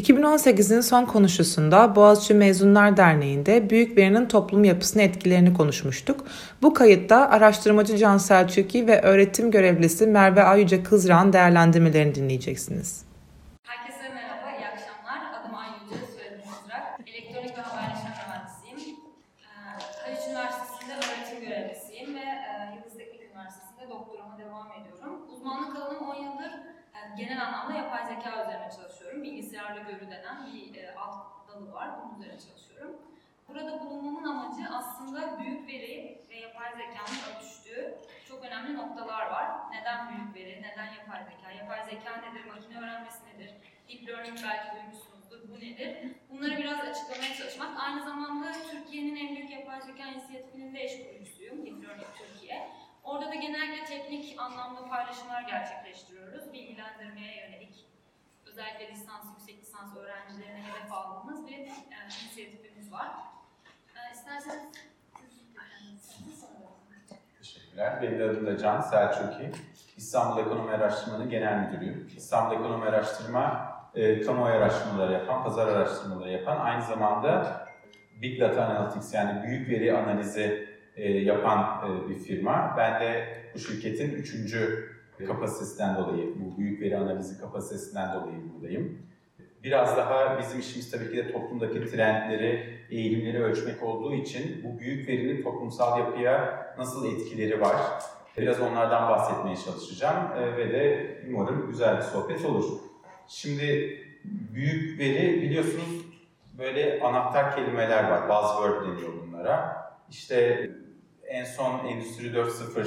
2018'in son konuşusunda Boğaziçi Mezunlar Derneği'nde büyük verinin toplum yapısına etkilerini konuşmuştuk. Bu kayıtta araştırmacı Can Selçuk'i ve öğretim görevlisi Merve Ayyüce Kızran değerlendirmelerini dinleyeceksiniz. Herkese merhaba, iyi akşamlar. Adım Ayyüce, soyadım Mızrak. Elektronik ve haberleşme mühendisiyim. Ee, Haliç Üniversitesi'nde öğretim görevlisiyim ve e, Yıldız Teknik Üniversitesi'nde doktorama devam ediyorum. Uzmanlık alanım 10 yıldır e, genel anlamda yapay zeka üzerine çalışıyorum. Bilgisayarla görü denen bir e, alt dalı var, bunun üzerine çalışıyorum. Burada bulunmamın amacı aslında büyük veri ve yapay zekanın örtüştüğü çok önemli noktalar var. Neden büyük veri, neden yapay zeka, yapay zeka nedir, makine öğrenmesi nedir, deep learning belki duymuşsunuzdur, bu nedir? Bunları biraz açıklamaya çalışmak. Aynı zamanda Türkiye'nin en büyük yapay zeka inisiyatifinin de eş kurucusuyum, Deep Learning Türkiye. Orada da genellikle teknik anlamda paylaşımlar gerçekleştiriyoruz. Bilgilendirmeye yönelik, özellikle lisans, yüksek lisans öğrencilerine hedef aldığımız bir e, inisiyatifimiz var. E, isterseniz. Teşekkürler. Benim adım da Can Selçuk'i. İstanbul Ekonomi Araştırma'nın genel müdürüyüm. İstanbul Ekonomi Araştırma, e, kamuoyu araştırmaları yapan, pazar araştırmaları yapan, aynı zamanda Big Data Analytics yani büyük veri analizi e, yapan e, bir firma. Ben de bu şirketin üçüncü kapasitesinden dolayı, bu büyük veri analizi kapasitesinden dolayı buradayım. Biraz daha bizim işimiz tabii ki de toplumdaki trendleri, eğilimleri ölçmek olduğu için bu büyük verinin toplumsal yapıya nasıl etkileri var? Biraz onlardan bahsetmeye çalışacağım e, ve de umarım güzel bir sohbet olur. Şimdi büyük veri biliyorsunuz böyle anahtar kelimeler var, buzzword deniyor bunlara. İşte en son Endüstri 4.0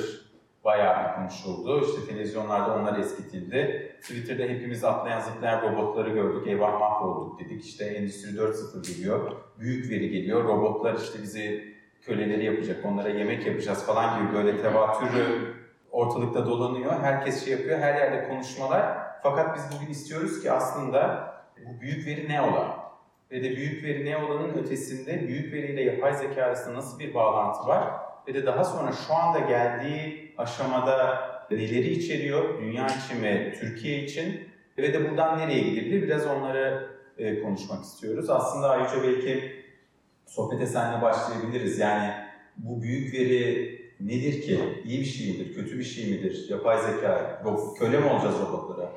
bayağı bir konuşuldu. İşte televizyonlarda onlar eskitildi. Twitter'da hepimiz atlayan zıplayan robotları gördük. Eyvah mahvolduk dedik. İşte Endüstri 4.0 geliyor. Büyük veri geliyor. Robotlar işte bizi köleleri yapacak. Onlara yemek yapacağız falan gibi böyle tevatürü ortalıkta dolanıyor. Herkes şey yapıyor. Her yerde konuşmalar. Fakat biz bugün istiyoruz ki aslında bu büyük veri ne ola? Ve de büyük veri ne olanın ötesinde büyük veriyle yapay zeka arasında nasıl bir bağlantı var? Ve de daha sonra şu anda geldiği aşamada neleri içeriyor dünya için ve Türkiye için ve de buradan nereye gidebilir biraz onları e, konuşmak istiyoruz. Aslında ayrıca belki sohbete seninle başlayabiliriz. Yani bu büyük veri nedir ki? İyi bir şey midir? Kötü bir şey midir? Yapay zeka, ro- köle mi olacağız robotlara?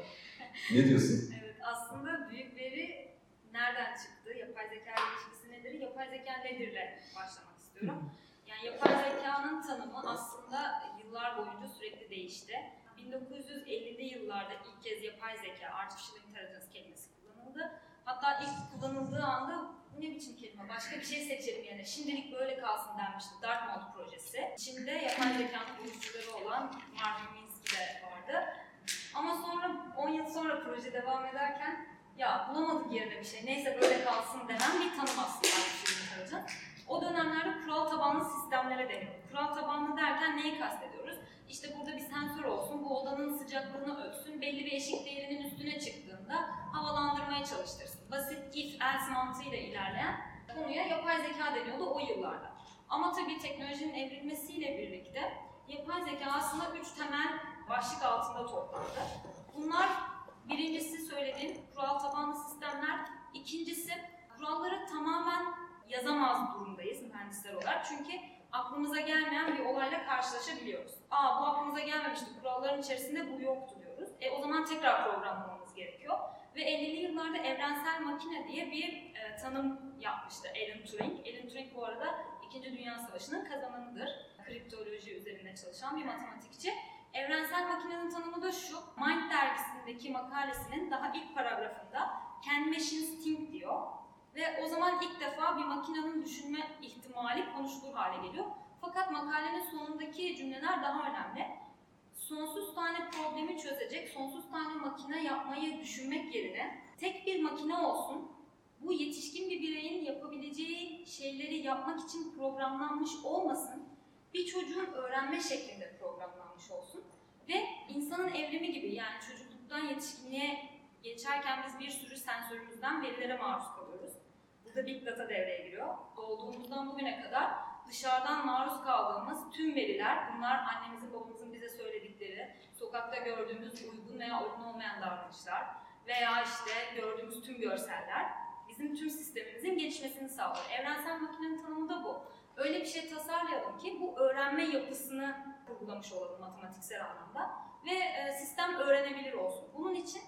Ne diyorsun? Evet, aslında büyük veri nereden çıktı? Yapay zeka ilişkisi nedir? Yapay zeka nedirle başlamak istiyorum. Yani yapay zekanın tanımı aslında yıllar boyunca sürekli değişti. 1950'li yıllarda ilk kez yapay zeka, artificial intelligence kelimesi kullanıldı. Hatta ilk kullanıldığı anda ne biçim kelime, başka bir şey seçelim yani şimdilik böyle kalsın denmişti Dartmouth projesi. İçinde yapay zekanın kurucuları olan Marvin Minsky de vardı. Ama sonra 10 yıl sonra proje devam ederken ya bulamadık yerine bir şey neyse böyle kalsın denen bir tanım aslında intelligence. O dönemlerde kural tabanlı sistemlere deniyor. Kural tabanlı derken neyi kastediyoruz? İşte burada bir sensör olsun, bu odanın sıcaklığını ölçsün, belli bir eşik değerinin üstüne çıktığında havalandırmaya çalıştırsın. Basit if else mantığıyla ilerleyen konuya yapay zeka deniyordu o yıllarda. Ama tabii teknolojinin evrilmesiyle birlikte yapay zeka aslında üç temel başlık altında toplandı. Bunlar birincisi söylediğim kural tabanlı sistemler, ikincisi kuralları tamamen yazamaz durumdayız mühendisler olarak. Çünkü aklımıza gelmeyen bir olayla karşılaşabiliyoruz. Aa bu aklımıza gelmemişti, kuralların içerisinde bu yoktu diyoruz. E o zaman tekrar programlamamız gerekiyor. Ve 50'li yıllarda evrensel makine diye bir e, tanım yapmıştı Alan Turing. Alan Turing bu arada İkinci Dünya Savaşı'nın kazananıdır. Kriptoloji üzerine çalışan bir matematikçi. Evrensel makinenin tanımı da şu, Mind dergisindeki makalesinin daha ilk paragrafında Can machines think diyor. Ve o zaman ilk defa bir makinenin düşünme ihtimali konuşulur hale geliyor. Fakat makalenin sonundaki cümleler daha önemli. Sonsuz tane problemi çözecek, sonsuz tane makine yapmayı düşünmek yerine tek bir makine olsun, bu yetişkin bir bireyin yapabileceği şeyleri yapmak için programlanmış olmasın, bir çocuğun öğrenme şeklinde programlanmış olsun ve insanın evrimi gibi yani çocukluktan yetişkinliğe geçerken biz bir sürü sensörümüzden verilere maruz. Burada Big Data devreye giriyor. Doğduğumuzdan bugüne kadar dışarıdan maruz kaldığımız tüm veriler, bunlar annemizin babamızın bize söyledikleri, sokakta gördüğümüz uygun veya uygun olmayan davranışlar, veya işte gördüğümüz tüm görseller bizim tüm sistemimizin gelişmesini sağlıyor. Evrensel makinenin tanımı da bu. Öyle bir şey tasarlayalım ki bu öğrenme yapısını kurgulamış olalım matematiksel anlamda ve e, sistem öğrenebilir olsun. Bunun için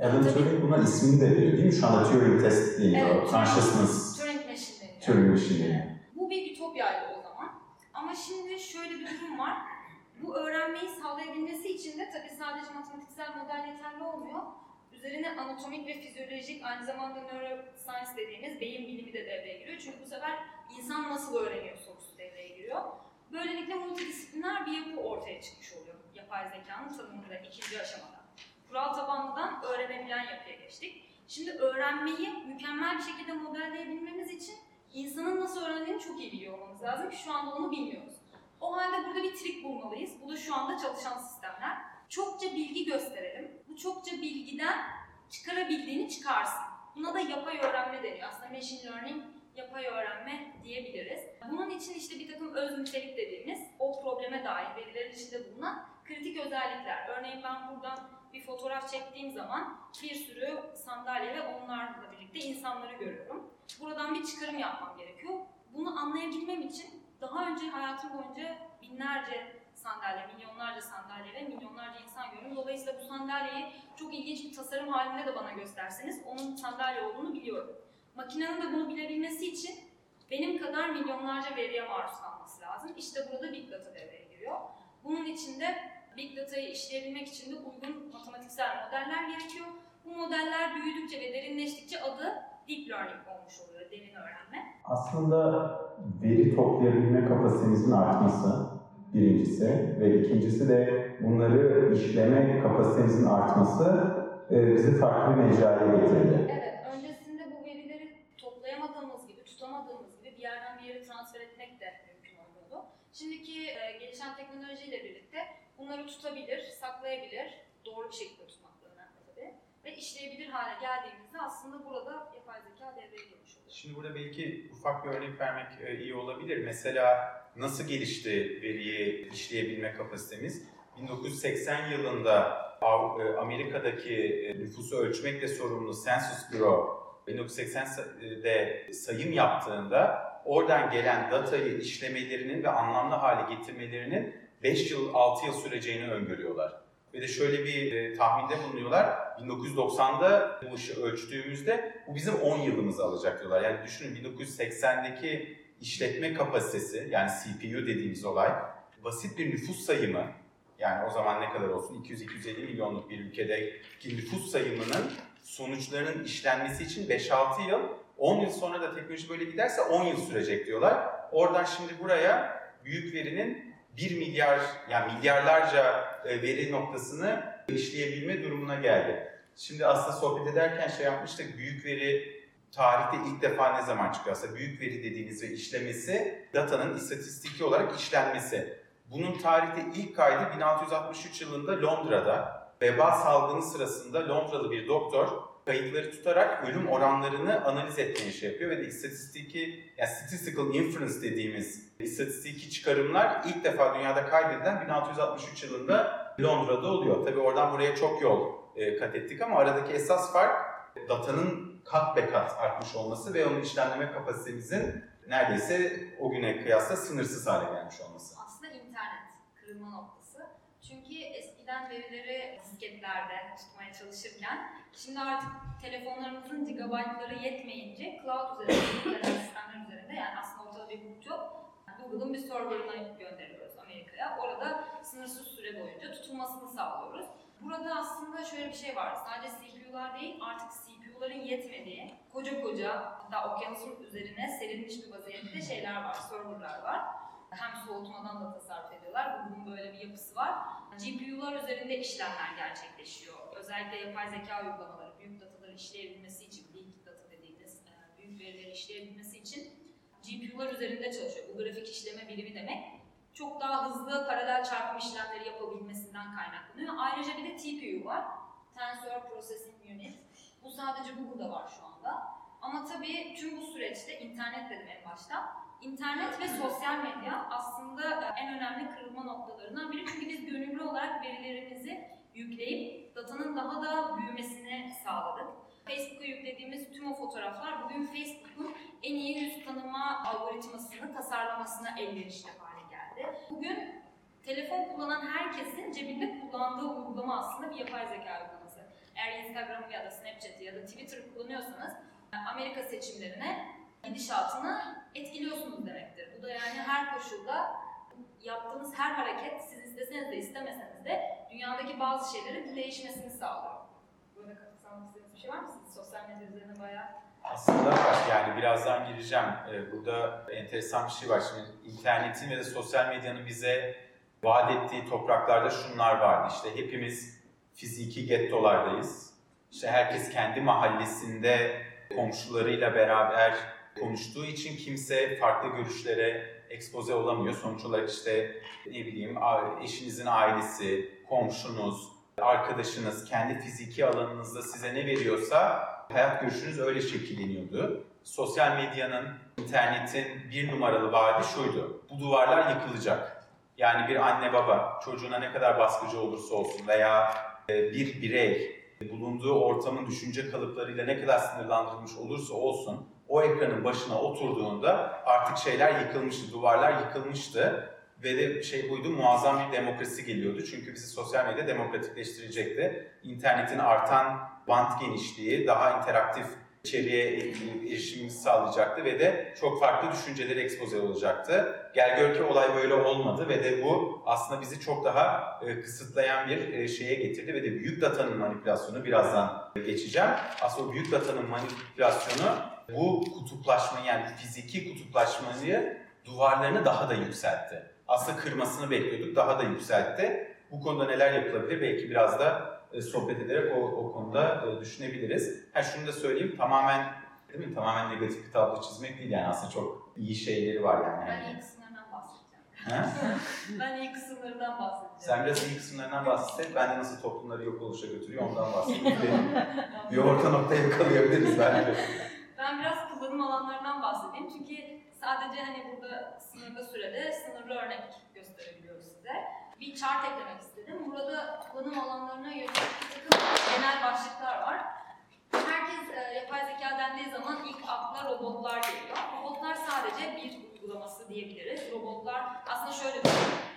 Alan Turing buna ismini de veriyor değil mi? Şu anda Turing test değil, Evet, o consciousness Turing Machine deniyor. Turing Machine deniyor. Bu bir ütopyaydı o zaman. Ama şimdi şöyle bir durum var. Bu öğrenmeyi sağlayabilmesi için de tabii sadece matematiksel model yeterli olmuyor. Üzerine anatomik ve fizyolojik aynı zamanda neuroscience dediğimiz beyin bilimi de devreye giriyor. Çünkü bu sefer insan nasıl öğreniyor sorusu devreye giriyor. Böylelikle multidisipliner bir yapı ortaya çıkmış oluyor yapay zekanın tanımında ikinci aşamada. Kural tabanlıdan öğrenebilen yapıya geçtik. Şimdi öğrenmeyi mükemmel bir şekilde modelleyebilmemiz için insanın nasıl öğrendiğini çok iyi biliyor olmamız lazım ki şu anda onu bilmiyoruz. O halde burada bir trik bulmalıyız. Bu da şu anda çalışan sistemler. Çokça bilgi gösterelim. Bu çokça bilgiden çıkarabildiğini çıkarsın. Buna da yapay öğrenme deniyor. Aslında machine learning yapay öğrenme diyebiliriz. Bunun için işte bir takım öz nitelik dediğimiz o probleme dair verilerin içinde bulunan kritik özellikler. Örneğin ben buradan bir fotoğraf çektiğim zaman bir sürü sandalye ve onlarla birlikte insanları görüyorum. Buradan bir çıkarım yapmam gerekiyor. Bunu anlayabilmem için daha önce hayatım boyunca binlerce sandalye, milyonlarca sandalye ve milyonlarca insan gördüm. Dolayısıyla bu sandalyeyi çok ilginç bir tasarım halinde de bana gösterseniz onun sandalye olduğunu biliyorum. Makinenin de bunu bilebilmesi için benim kadar milyonlarca veriye maruz kalması lazım. İşte burada Big Data devreye giriyor. Bunun için de Big Data'yı işleyebilmek için de uygun matematiksel modeller gerekiyor. Bu modeller büyüdükçe ve derinleştikçe adı Deep Learning olmuş oluyor, derin öğrenme. Aslında veri toplayabilme kapasitemizin artması birincisi ve ikincisi de bunları işleme kapasitemizin artması e, bizi farklı bir mecraya getirdi. Evet, öncesinde bu verileri toplayamadığımız gibi, tutamadığımız gibi bir yerden bir yere transfer etmek de mümkün olmuyordu. Şimdiki e, gelişen teknolojiyle birlikte bunları tutabilir, saklayabilir, doğru bir şekilde tutmak önemli tabii. Ve işleyebilir hale geldiğimizde aslında burada yapay zeka devreye girmiş oluyor. Şimdi burada belki ufak bir örnek vermek e, iyi olabilir. Mesela nasıl gelişti veriyi işleyebilme kapasitemiz? 1980 yılında e, Amerika'daki e, nüfusu ölçmekle sorumlu Census Bureau 1980'de sayım yaptığında oradan gelen datayı işlemelerinin ve anlamlı hale getirmelerinin 5 yıl, 6 yıl süreceğini öngörüyorlar. Ve de şöyle bir e, tahminde bulunuyorlar. 1990'da bu işi ölçtüğümüzde bu bizim 10 yılımızı alacak diyorlar. Yani düşünün 1980'deki işletme kapasitesi yani CPU dediğimiz olay basit bir nüfus sayımı yani o zaman ne kadar olsun 200-250 milyonluk bir ülkedeki nüfus sayımının sonuçlarının işlenmesi için 5-6 yıl 10 yıl sonra da teknoloji böyle giderse 10 yıl sürecek diyorlar. Oradan şimdi buraya büyük verinin 1 milyar yani milyarlarca e, veri noktasını işleyebilme durumuna geldi. Şimdi aslında sohbet ederken şey yapmıştık büyük veri tarihte ilk defa ne zaman çıkıyor? Aslında büyük veri dediğiniz ve işlemesi datanın istatistiki olarak işlenmesi. Bunun tarihte ilk kaydı 1663 yılında Londra'da veba salgını sırasında Londralı bir doktor kayıtları tutarak ölüm oranlarını analiz etmeye şey yapıyor ve de istatistiki, yani statistical inference dediğimiz istatistiki çıkarımlar ilk defa dünyada kaydedilen 1663 yılında Londra'da oluyor. Tabi oradan buraya çok yol e, kat ettik ama aradaki esas fark datanın kat be kat artmış olması ve onun işlemleme kapasitemizin neredeyse o güne kıyasla sınırsız hale gelmiş olması. Aslında internet kırılma noktası. Eskiden verileri disketlerde tutmaya çalışırken şimdi artık telefonlarımızın gigabaytları yetmeyince cloud üzerinde, internet sistemler üzerinde yani aslında ortada bir bulut yok. Google'ın bir serverına gönderiyoruz Amerika'ya. Orada sınırsız süre boyunca tutulmasını sağlıyoruz. Burada aslında şöyle bir şey var. Sadece CPU'lar değil artık CPU'ların yetmediği koca koca hatta okyanusun üzerine serilmiş bir vaziyette şeyler var, serverlar var. Hem soğutmadan da tasarruf ediyorlar. Google'un böyle bir yapısı var. GPU'lar üzerinde işlemler gerçekleşiyor. Özellikle yapay zeka uygulamaları, büyük dataları işleyebilmesi için, big data dediğimiz e, büyük verileri işleyebilmesi için GPU'lar üzerinde çalışıyor. Bu grafik işleme birimi demek. Çok daha hızlı paralel çarpım işlemleri yapabilmesinden kaynaklanıyor. Ayrıca bir de TPU var. Tensor Processing Unit. Bu sadece Google'da var şu anda. Ama tabii tüm bu süreçte, internet dedim en başta, internet ve sosyal medya aslında en önemli kırılma noktalarından biri. Çünkü biz gönüllü olarak verilerimizi yükleyip datanın daha da büyümesini sağladık. Facebook'a yüklediğimiz tüm o fotoğraflar bugün Facebook'un en iyi yüz tanıma algoritmasını tasarlamasına elverişli hale geldi. Bugün telefon kullanan herkesin cebinde kullandığı uygulama aslında bir yapay zeka uygulaması. Eğer Instagram'ı ya da Snapchat'i ya da Twitter'ı kullanıyorsanız Amerika seçimlerine gidişatını etkiliyorsunuz demektir. Bu da yani her koşulda yaptığınız her hareket siz isteseniz de istemeseniz de dünyadaki bazı şeylerin değişmesini sağlıyor. Burada katılmak istediğiniz bir şey var mı? Siz sosyal medya üzerine bayağı Aslında yani birazdan gireceğim. Ee, Burada enteresan bir şey var. Şimdi internetin ve de sosyal medyanın bize vaat ettiği topraklarda şunlar vardı. İşte hepimiz fiziki gettolardayız. İşte herkes kendi mahallesinde komşularıyla beraber konuştuğu için kimse farklı görüşlere ekspoze olamıyor. Sonuç olarak işte ne bileyim eşinizin ailesi, komşunuz, arkadaşınız kendi fiziki alanınızda size ne veriyorsa hayat görüşünüz öyle şekilleniyordu. Sosyal medyanın, internetin bir numaralı vaadi şuydu. Bu duvarlar yıkılacak. Yani bir anne baba çocuğuna ne kadar baskıcı olursa olsun veya e, bir birey bulunduğu ortamın düşünce kalıplarıyla ne kadar sınırlandırılmış olursa olsun o ekranın başına oturduğunda artık şeyler yıkılmıştı, duvarlar yıkılmıştı ve de şey buydu muazzam bir demokrasi geliyordu. Çünkü bizi sosyal medya demokratikleştirecekti. İnternetin artan bant genişliği, daha interaktif içeriye erişimimizi sağlayacaktı ve de çok farklı düşünceleri ekspoze olacaktı. Gel gör ki olay böyle olmadı ve de bu aslında bizi çok daha e, kısıtlayan bir e, şeye getirdi ve de büyük datanın manipülasyonu birazdan geçeceğim. Aslında büyük datanın manipülasyonu bu kutuplaşmayı yani fiziki kutuplaşmayı duvarlarını daha da yükseltti. Aslında kırmasını bekliyorduk, daha da yükseltti. Bu konuda neler yapılabilir belki biraz da e, sohbet ederek o, o konuda e, düşünebiliriz. Ha şunu da söyleyeyim tamamen değil mi? Tamamen negatif bir tablo çizmek değil yani aslında çok iyi şeyleri var yani. Ben iyi kısımlarından bahsedeceğim. ben iyi kısımlarından bahsedeceğim. Sen biraz iyi kısımlarından bahset. Ben de nasıl toplumları yok oluşa götürüyor ondan bahsedeyim. bir orta nokta yakalayabiliriz bence. Ben biraz kullanım alanlarından bahsedeyim. Çünkü sadece hani burada sınırlı sürede sınırlı örnek gösterebiliyoruz size. Bir chart eklemek istedim. Burada kullanım alanlarına yönelik bir takım genel başlıklar var. Herkes e, yapay zeka dendiği zaman ilk akla robotlar geliyor. Robotlar sadece bir uygulaması diyebiliriz. Robotlar aslında şöyle şey.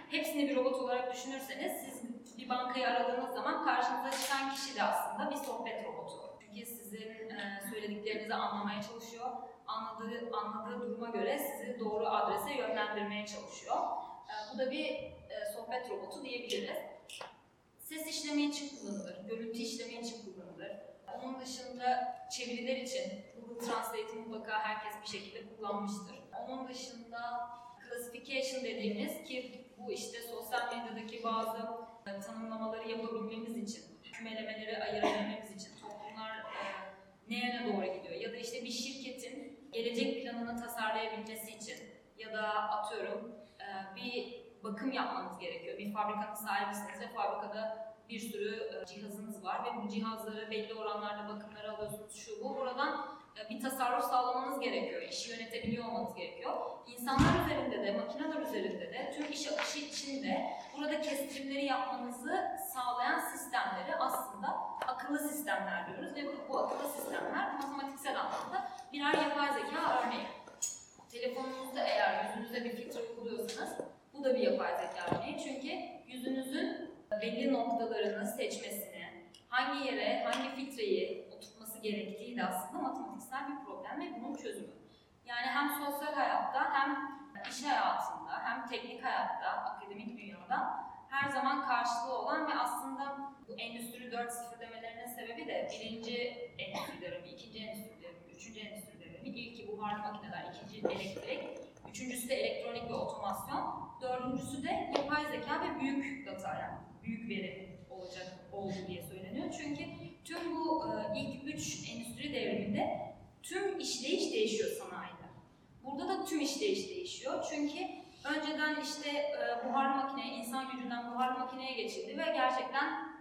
Hepsini bir robot olarak düşünürseniz siz bir bankayı aradığınız zaman karşınıza çıkan kişi de aslında bir sohbet robotu. Çünkü sizin söylediklerinizi anlamaya çalışıyor. Anladığı, anladığı duruma göre sizi doğru adrese yönlendirmeye çalışıyor. E, bu da bir e, sohbet robotu diyebiliriz. Ses işleme için kullanılır, görüntü işleme için kullanılır. Onun dışında çeviriler için Google Translate'i mutlaka herkes bir şekilde kullanmıştır. Onun dışında classification dediğimiz ki bu işte sosyal medyadaki bazı tanımlamaları yapabilmemiz için, kümelemeleri ayırabilmemiz için toplumlar e, neye doğru gidiyor ya da işte bir şirketin gelecek planını tasarlayabilmesi için ya da atıyorum e, bir bakım yapmanız gerekiyor. Bir fabrikanın sahibisiniz ve fabrikada bir sürü e, cihazınız var ve bu cihazları belli oranlarda bakımları alıyorsunuz şu bu. Buradan bir tasarruf sağlamanız gerekiyor. İşi yönetebiliyor olmanız gerekiyor. İnsanlar üzerinde de, makineler üzerinde de, tüm iş akışı içinde burada kestirimleri yapmanızı sağlayan sistemleri aslında akıllı sistemler diyoruz ve bu, bu akıllı sistemler matematiksel anlamda birer yapay zeka örneği. Telefonunuzda eğer yüzünüzde bir filtre uyguluyorsanız bu da bir yapay zeka örneği. Çünkü yüzünüzün belli noktalarını seçmesini, hangi yere, hangi filtreyi oturtması gerektiği de aslında matematiksel bir problem ve bunun çözümü. Yani hem sosyal hayatta hem iş hayatında hem teknik hayatta, akademik dünyada her zaman karşılığı olan ve aslında bu Endüstri 4.0 demelerinin sebebi de birinci endüstri devrimi, ikinci endüstri devrimi, üçüncü endüstri devrimi, ilki buharlı makineler, ikinci elektrik, üçüncüsü de elektronik ve otomasyon, dördüncüsü de yapay zeka ve büyük data yani büyük veri olacak oldu diye söyleniyor. Çünkü tüm bu e, ilk üç endüstri devriminde tüm işleyiş değişiyor sanayide. Burada da tüm işleyiş değişiyor. Çünkü önceden işte e, buharlı makineye, insan gücünden buharlı makineye geçildi ve gerçekten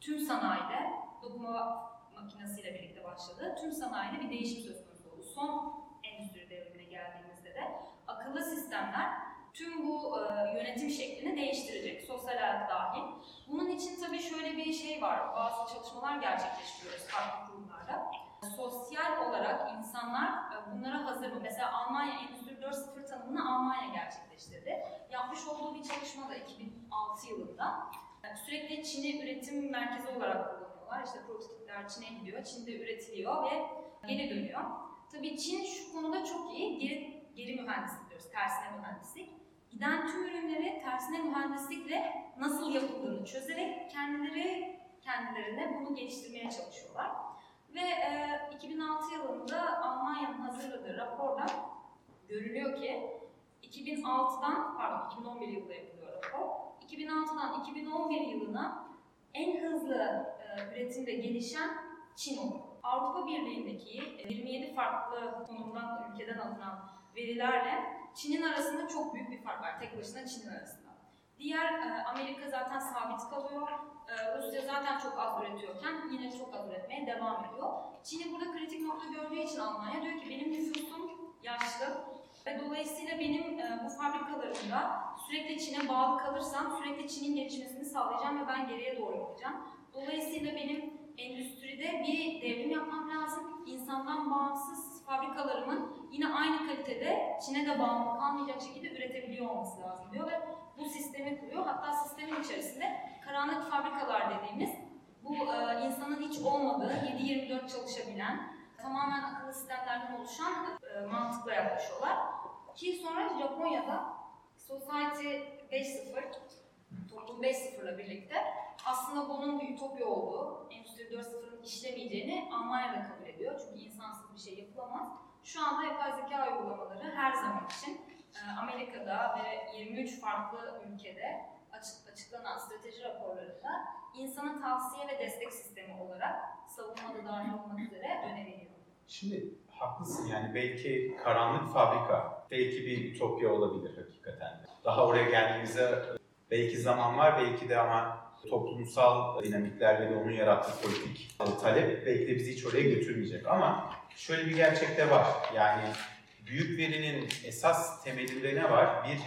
tüm sanayide dokuma makinesiyle birlikte başladı. Tüm sanayide bir değişim söz konusu oldu. Son endüstri devrimine geldiğimizde de akıllı sistemler tüm bu e, yönetim şeklini değiştirecek, sosyal hayat dahil. Bunun için tabii şöyle bir şey var, bazı çalışmalar gerçekleştiriyoruz farklı kurumlarda. Sosyal olarak insanlar e, bunlara hazır mı? Mesela Almanya Endüstri 4.0 tanımını Almanya gerçekleştirdi. Yapmış olduğu bir çalışma da 2006 yılında. Yani sürekli Çin'i üretim merkezi olarak kullanıyorlar. İşte prototipler Çin'e gidiyor, Çin'de üretiliyor ve geri dönüyor. Tabii Çin şu konuda çok iyi, geri, geri mühendislik diyoruz, tersine mühendislik. Giden tüm ürünleri tersine mühendislikle nasıl yapıldığını çözerek kendileri kendilerine bunu geliştirmeye çalışıyorlar. Ve e, 2006 yılında Almanya'nın hazırladığı raporda görülüyor ki 2006'dan, pardon 2011 yılında yapılıyor rapor. 2006'dan 2011 yılına en hızlı e, üretimde gelişen Çin oldu. Avrupa Birliği'ndeki 27 farklı konumdan, ülkeden alınan verilerle Çin'in arasında çok büyük bir fark var. Tek başına Çin'in arasında. Diğer e, Amerika zaten sabit kalıyor. E, Rusya zaten çok az üretiyorken yine çok az üretmeye devam ediyor. Çin'i burada kritik nokta gördüğü için Almanya diyor ki benim nüfusum yaşlı ve dolayısıyla benim e, bu fabrikalarımda sürekli Çin'e bağlı kalırsam sürekli Çin'in gelişmesini sağlayacağım ve ben geriye doğru gideceğim. Dolayısıyla benim endüstride bir devrim yapmam lazım. İnsandan bağımsız fabrikalarımın yine aynı kalitede Çin'e de bağımlı kalmayacak şekilde üretebiliyor olması lazım diyor ve bu sistemi kuruyor. Hatta sistemin içerisinde karanlık fabrikalar dediğimiz bu e, insanın hiç olmadığı 7-24 çalışabilen tamamen akıllı sistemlerden oluşan e, mantıkla yaklaşıyorlar. Ki sonra Japonya'da Society 5.0 Toplum 5.0'la birlikte aslında bunun bir ütopya olduğu, Endüstri 4.0'ın işlemeyeceğini Almanya'da kabul ediyor. Çünkü insansız bir şey yapılamaz. Şu anda yapay zeka uygulamaları her zaman için e, Amerika'da ve 23 farklı ülkede açık, açıklanan strateji raporlarında insanın tavsiye ve destek sistemi olarak savunmada dahil olmak üzere öneriliyor. Şimdi haklısın yani belki karanlık fabrika, belki bir ütopya olabilir hakikaten. Daha oraya geldiğimizde belki zaman var, belki de ama toplumsal dinamiklerle ve onun yarattığı politik talep belki de bizi hiç oraya götürmeyecek. Ama şöyle bir gerçek de var. Yani büyük verinin esas temelinde ne var? Bir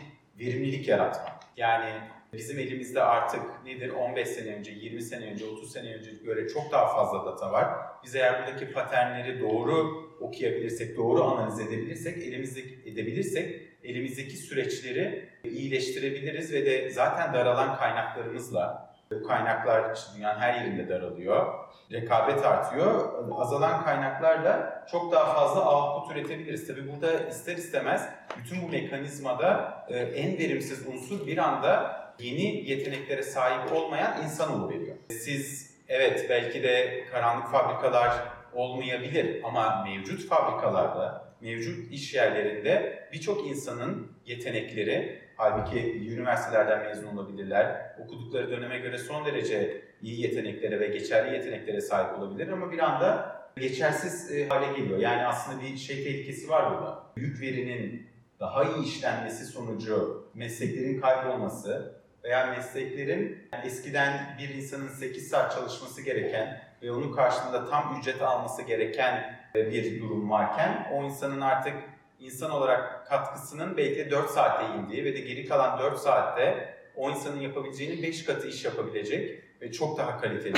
verimlilik yaratmak. Yani bizim elimizde artık nedir 15 sene önce, 20 sene önce, 30 sene önce göre çok daha fazla data var. Biz eğer buradaki paternleri doğru okuyabilirsek, doğru analiz edebilirsek, elimizdeki edebilirsek elimizdeki süreçleri iyileştirebiliriz ve de zaten daralan kaynaklarımızla kaynaklar dünyanın her yerinde daralıyor. Rekabet artıyor. Azalan kaynaklarla çok daha fazla output üretebiliriz. Tabii burada ister istemez bütün bu mekanizmada e, en verimsiz unsur bir anda yeni yeteneklere sahip olmayan insan veriyor. Siz evet belki de karanlık fabrikalar olmayabilir ama mevcut fabrikalarda, mevcut iş yerlerinde birçok insanın yetenekleri, halbuki üniversitelerden mezun olabilirler, okudukları döneme göre son derece iyi yeteneklere ve geçerli yeteneklere sahip olabilir ama bir anda geçersiz e, hale geliyor. Yani aslında bir şey tehlikesi var burada. Büyük verinin daha iyi işlenmesi sonucu mesleklerin kaybolması veya mesleklerin eskiden bir insanın 8 saat çalışması gereken ve onun karşılığında tam ücret alması gereken e, bir durum varken o insanın artık insan olarak katkısının belki 4 saatte indiği ve de geri kalan 4 saatte o insanın yapabileceğinin 5 katı iş yapabilecek ve çok daha kaliteli,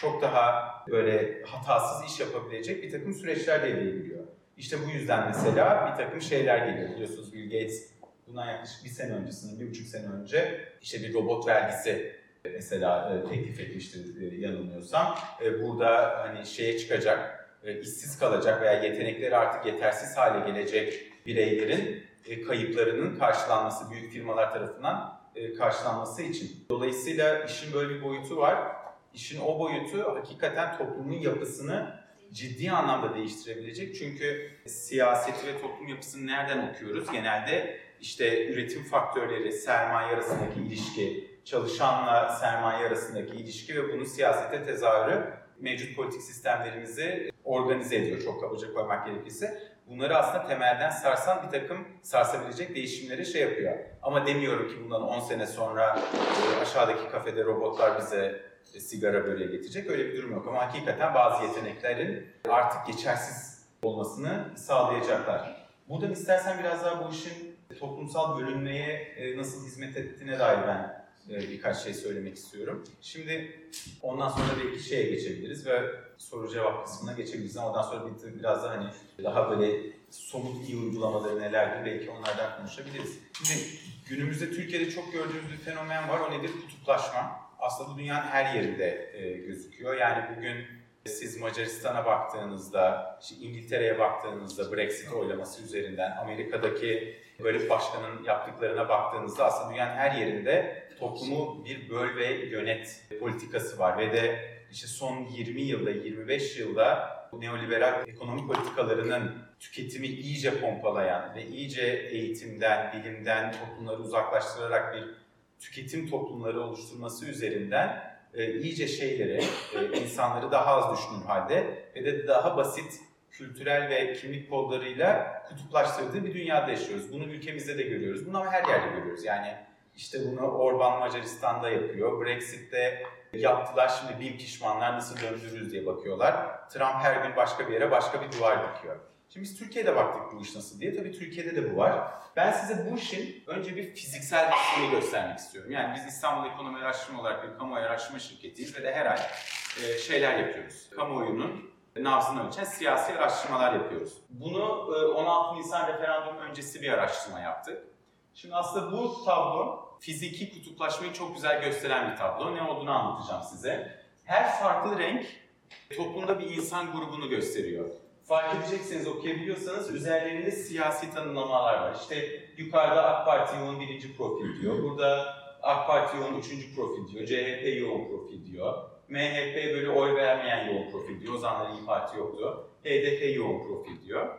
çok daha böyle hatasız iş yapabilecek bir takım süreçler devreye giriyor. İşte bu yüzden mesela bir takım şeyler geliyor. Biliyorsunuz Bill Gates bundan yaklaşık bir sene öncesinde, bir buçuk sene önce işte bir robot vergisi mesela e, teklif etmiştir e, yanılmıyorsam. E, burada hani şeye çıkacak, işsiz kalacak veya yetenekleri artık yetersiz hale gelecek bireylerin kayıplarının karşılanması büyük firmalar tarafından karşılanması için. Dolayısıyla işin böyle bir boyutu var. İşin o boyutu hakikaten toplumun yapısını ciddi anlamda değiştirebilecek. Çünkü siyaseti ve toplum yapısını nereden okuyoruz? Genelde işte üretim faktörleri, sermaye arasındaki ilişki, çalışanla sermaye arasındaki ilişki ve bunun siyasete tezahürü mevcut politik sistemlerimizi organize ediyor çok kabaca koymak gerekirse. Bunları aslında temelden sarsan bir takım sarsabilecek değişimleri şey yapıyor. Ama demiyorum ki bundan 10 sene sonra e, aşağıdaki kafede robotlar bize e, sigara böyle getirecek. Öyle bir durum yok ama hakikaten bazı yeteneklerin artık geçersiz olmasını sağlayacaklar. Buradan istersen biraz daha bu işin toplumsal bölünmeye e, nasıl hizmet ettiğine dair ben birkaç şey söylemek istiyorum. Şimdi ondan sonra belki şeye geçebiliriz ve soru cevap kısmına geçebiliriz ama ondan sonra bir, biraz da hani daha böyle somut iyi uygulamaları nelerdir belki onlardan konuşabiliriz. Şimdi günümüzde Türkiye'de çok gördüğümüz bir fenomen var o nedir? Kutuplaşma. Aslında bu dünyanın her yerinde e, gözüküyor. Yani bugün siz Macaristan'a baktığınızda, işte İngiltere'ye baktığınızda Brexit oylaması üzerinden, Amerika'daki böyle başkanın yaptıklarına baktığınızda aslında dünyanın her yerinde toplumu bir böl ve yönet politikası var ve de işte son 20 yılda, 25 yılda neoliberal ekonomi politikalarının tüketimi iyice pompalayan ve iyice eğitimden, bilimden toplumları uzaklaştırarak bir tüketim toplumları oluşturması üzerinden e, iyice şeyleri, e, insanları daha az düşünür halde ve de daha basit kültürel ve kimlik kodlarıyla kutuplaştırdığı bir dünyada yaşıyoruz. Bunu ülkemizde de görüyoruz. Bunu ama her yerde görüyoruz. Yani işte bunu Orban Macaristan'da yapıyor. Brexit'te yaptılar şimdi bin pişmanlar nasıl döndürürüz diye bakıyorlar. Trump her gün başka bir yere başka bir duvar dikiyor. Şimdi biz Türkiye'de baktık bu iş nasıl diye. Tabii Türkiye'de de bu var. Ben size bu işin önce bir fiziksel kısmını göstermek istiyorum. Yani biz İstanbul Ekonomi Araştırma olarak bir kamuoyu araştırma şirketiyiz ve de her ay e, şeyler yapıyoruz. Kamuoyunun nabzını ölçen siyasi araştırmalar yapıyoruz. Bunu 16 e, Nisan referandum öncesi bir araştırma yaptık. Şimdi aslında bu tablo fiziki kutuplaşmayı çok güzel gösteren bir tablo. Ne olduğunu anlatacağım size. Her farklı renk toplumda bir insan grubunu gösteriyor. Fark edecekseniz okuyabiliyorsanız üzerlerinde siyasi tanımlamalar var. İşte yukarıda AK Parti yoğun birinci profil diyor. Burada AK Parti yoğun üçüncü profil diyor. CHP yoğun profil diyor. MHP böyle oy vermeyen yoğun profil diyor. O zamanlar İyi Parti yoktu. HDP yoğun profil diyor.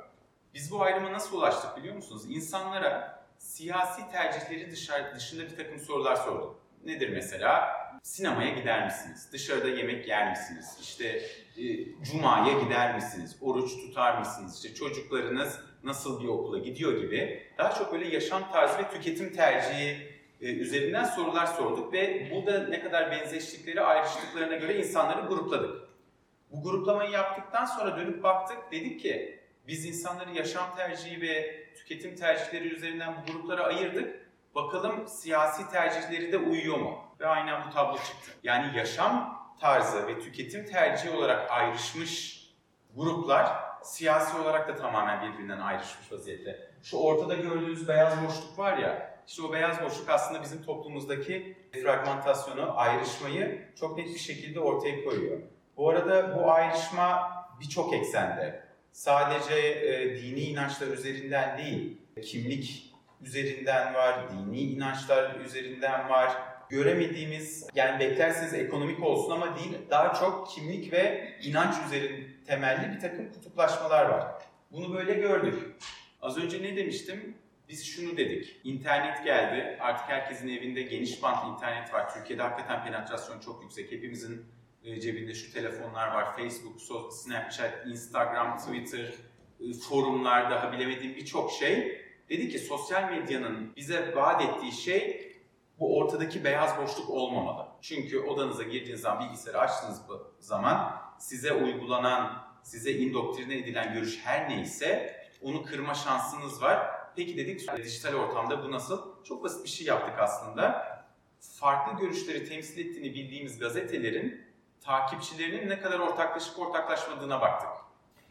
Biz bu ayrıma nasıl ulaştık biliyor musunuz? İnsanlara siyasi tercihleri dışarı, dışında bir takım sorular sorduk. Nedir mesela? Sinemaya gider misiniz? Dışarıda yemek yer misiniz? İşte e, cumaya gider misiniz? Oruç tutar mısınız? İşte çocuklarınız nasıl bir okula gidiyor gibi daha çok böyle yaşam tarzı ve tüketim tercihi e, üzerinden sorular sorduk ve burada ne kadar benzeştikleri, ayrıştıklarına göre insanları grupladık. Bu gruplamayı yaptıktan sonra dönüp baktık, dedik ki biz insanları yaşam tercihi ve tüketim tercihleri üzerinden bu gruplara ayırdık. Bakalım siyasi tercihleri de uyuyor mu? Ve aynen bu tablo çıktı. Yani yaşam tarzı ve tüketim tercihi olarak ayrışmış gruplar siyasi olarak da tamamen birbirinden ayrışmış vaziyette. Şu ortada gördüğünüz beyaz boşluk var ya, işte o beyaz boşluk aslında bizim toplumumuzdaki fragmentasyonu, ayrışmayı çok net bir şekilde ortaya koyuyor. Bu arada bu ayrışma birçok eksende. Sadece e, dini inançlar üzerinden değil, kimlik üzerinden var, dini inançlar üzerinden var. Göremediğimiz, yani beklerseniz ekonomik olsun ama değil, daha çok kimlik ve inanç üzerinde temelli bir takım kutuplaşmalar var. Bunu böyle gördük. Az önce ne demiştim? Biz şunu dedik. İnternet geldi. Artık herkesin evinde geniş bant internet var. Türkiye'de hakikaten penetrasyon çok yüksek. Hepimizin cebinde şu telefonlar var. Facebook, Snapchat, Instagram, Twitter, e, forumlar daha bilemediğim birçok şey. Dedi ki sosyal medyanın bize vaat ettiği şey bu ortadaki beyaz boşluk olmamalı. Çünkü odanıza girdiğiniz zaman, bilgisayarı açtığınız zaman size uygulanan, size indoktrine edilen görüş her neyse onu kırma şansınız var. Peki dedik dijital ortamda bu nasıl? Çok basit bir şey yaptık aslında. Farklı görüşleri temsil ettiğini bildiğimiz gazetelerin takipçilerinin ne kadar ortaklaşıp ortaklaşmadığına baktık.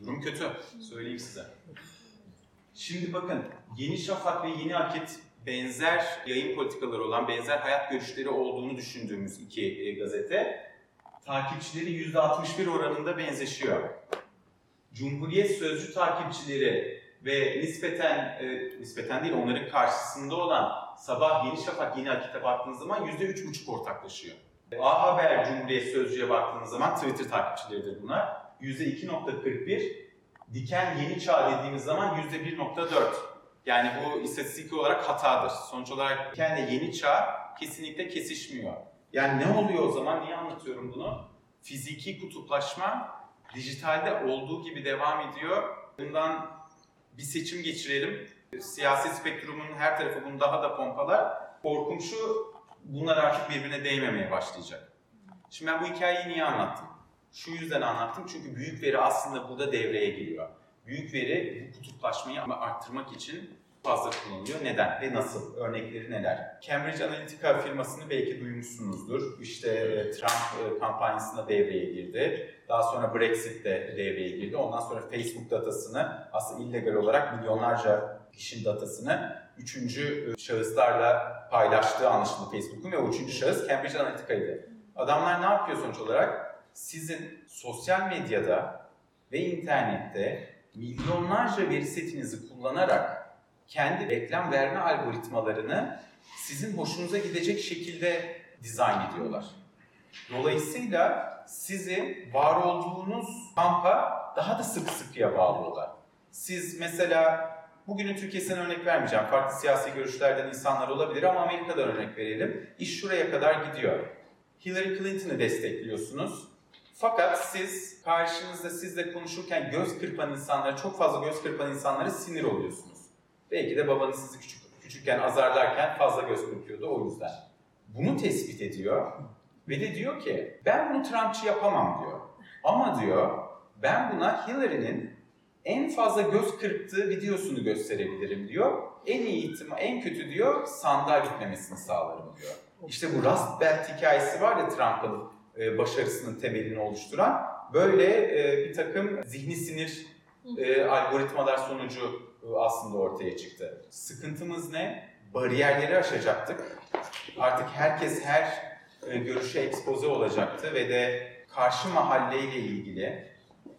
Durum kötü, söyleyeyim size. Şimdi bakın, Yeni Şafak ve Yeni Akit benzer yayın politikaları olan, benzer hayat görüşleri olduğunu düşündüğümüz iki e, gazete, takipçileri %61 oranında benzeşiyor. Cumhuriyet Sözcü takipçileri ve nispeten, e, nispeten değil onların karşısında olan Sabah, Yeni Şafak, Yeni Akit'e baktığınız zaman %3,5 ortaklaşıyor. A Haber Cumhuriyet Sözcü'ye baktığınız zaman Twitter takipçileridir bunlar. %2.41. Diken Yeni Çağ dediğimiz zaman %1.4. Yani bu istatistik olarak hatadır. Sonuç olarak Diken'le Yeni Çağ kesinlikle kesişmiyor. Yani ne oluyor o zaman? Niye anlatıyorum bunu? Fiziki kutuplaşma dijitalde olduğu gibi devam ediyor. Bundan bir seçim geçirelim. Siyasi spektrumun her tarafı bunu daha da pompalar. Korkum şu, bunlar artık birbirine değmemeye başlayacak. Şimdi ben bu hikayeyi niye anlattım? Şu yüzden anlattım çünkü büyük veri aslında burada devreye giriyor. büyük veri bu kutuplaşmayı arttırmak için fazla kullanılıyor. Neden ve nasıl? Örnekleri neler? Cambridge Analytica firmasını belki duymuşsunuzdur. İşte e, Trump e, kampanyasında devreye girdi. Daha sonra Brexit de devreye girdi. Ondan sonra Facebook datasını aslında illegal olarak milyonlarca kişinin datasını üçüncü e, şahıslarla paylaştığı anlaşıldı Facebook'un ve o üçüncü şahıs Cambridge Analytica'ydı. Adamlar ne yapıyor sonuç olarak? Sizin sosyal medyada ve internette milyonlarca veri setinizi kullanarak kendi reklam verme algoritmalarını sizin hoşunuza gidecek şekilde dizayn ediyorlar. Dolayısıyla sizi var olduğunuz kampa daha da sık sıkıya bağlıyorlar. Siz mesela bugünün Türkiye'sinden örnek vermeyeceğim. Farklı siyasi görüşlerden insanlar olabilir ama Amerika'dan örnek verelim. İş şuraya kadar gidiyor. Hillary Clinton'ı destekliyorsunuz. Fakat siz karşınızda sizle konuşurken göz kırpan insanlara, çok fazla göz kırpan insanlara sinir oluyorsunuz. Belki de babanız sizi küçük, küçükken azarlarken fazla göz kırpıyordu o yüzden. Bunu tespit ediyor ve de diyor ki ben bunu Trumpçı yapamam diyor. Ama diyor ben buna Hillary'nin en fazla göz kırptığı videosunu gösterebilirim diyor. En iyi ihtimal, en kötü diyor sandal gitmemesini sağlarım diyor. İşte bu Rust Belt hikayesi var ya Trump'ın e, başarısının temelini oluşturan. Böyle e, bir takım zihni sinir e, algoritmalar sonucu e, aslında ortaya çıktı. Sıkıntımız ne? Bariyerleri aşacaktık. Artık herkes her e, görüşe ekspoze olacaktı ve de karşı mahalleyle ilgili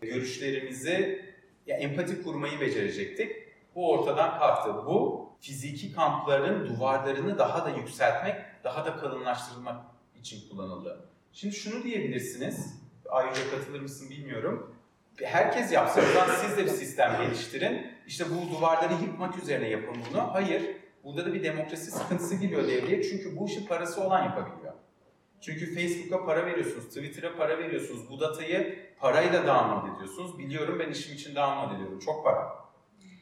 görüşlerimizi ya empati kurmayı becerecektik. Bu ortadan kalktı. Bu fiziki kampların duvarlarını daha da yükseltmek, daha da kalınlaştırmak için kullanıldı. Şimdi şunu diyebilirsiniz, ayrıca katılır mısın bilmiyorum. Herkes yapsa, siz de bir sistem geliştirin. İşte bu duvarları yıkmak üzerine yapın bunu. Hayır, burada da bir demokrasi sıkıntısı giriyor devreye. Çünkü bu işi parası olan yapabiliyor. Çünkü Facebook'a para veriyorsunuz, Twitter'a para veriyorsunuz. Bu datayı parayla download ediyorsunuz. Biliyorum ben işim için download ediyorum. Çok para.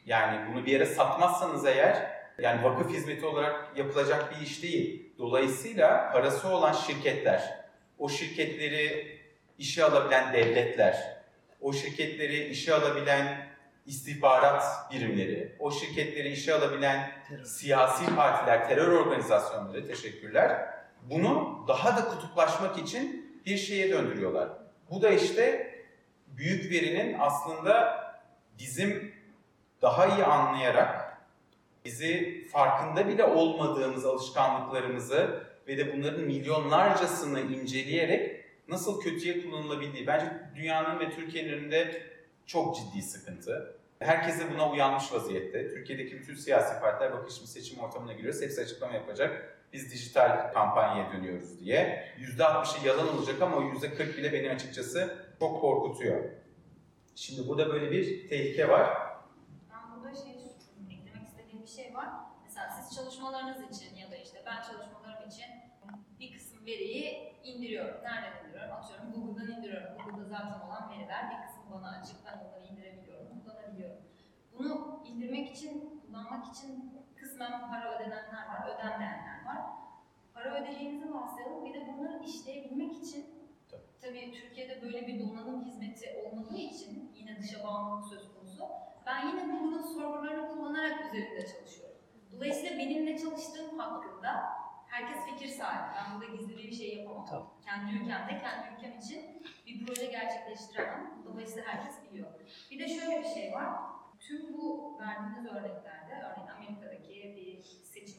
Yani bunu bir yere satmazsanız eğer, yani vakıf hizmeti olarak yapılacak bir iş değil. Dolayısıyla parası olan şirketler, o şirketleri işe alabilen devletler, o şirketleri işe alabilen istihbarat birimleri, o şirketleri işe alabilen siyasi partiler, terör organizasyonları, teşekkürler, bunu daha da kutuplaşmak için bir şeye döndürüyorlar. Bu da işte büyük verinin aslında bizim daha iyi anlayarak bizi farkında bile olmadığımız alışkanlıklarımızı ve de bunların milyonlarcasını inceleyerek nasıl kötüye kullanılabildiği bence dünyanın ve Türkiye'nin önünde çok ciddi sıkıntı. Herkes de buna uyanmış vaziyette. Türkiye'deki bütün siyasi partiler bakın şimdi seçim ortamına giriyoruz. Hepsi açıklama yapacak. Biz dijital kampanyaya dönüyoruz diye. %60'ı yalan olacak ama o %40 bile beni açıkçası çok korkutuyor. Şimdi burada böyle bir tehlike var. Ben burada şey eklemek istediğim bir şey var. Mesela siz çalışmalarınız için ya da işte ben çalışmalarım için bir kısım veriyi indiriyorum. Nereden indiriyorum? Atıyorum Google'dan indiriyorum. Google'da zaten olan veriler bir kısmı bana açık. Ben onları indirebiliyorum, kullanabiliyorum. Bunu indirmek için, kullanmak için kısmen para ödenenler var, ödenmeyenler var. Para ödeyeceğinizi varsayalım. Bir de bunları işleyebilmek için Tabii. tabii Türkiye'de böyle bir donanım hizmeti olmadığı için yine dışa bağımlılık söz konusu. Ben yine Google'ın serverlarını kullanarak üzerinde çalışıyorum. Dolayısıyla benimle çalıştığım hakkında herkes fikir sahibi. Ben burada gizli bir şey yapamam. Tabii. Kendi ülkemde, kendi ülkem için bir proje gerçekleştiremem. Dolayısıyla herkes biliyor. Bir de şöyle bir şey var. Tüm bu verdiğiniz örneklerde, örneğin Amerika'daki bir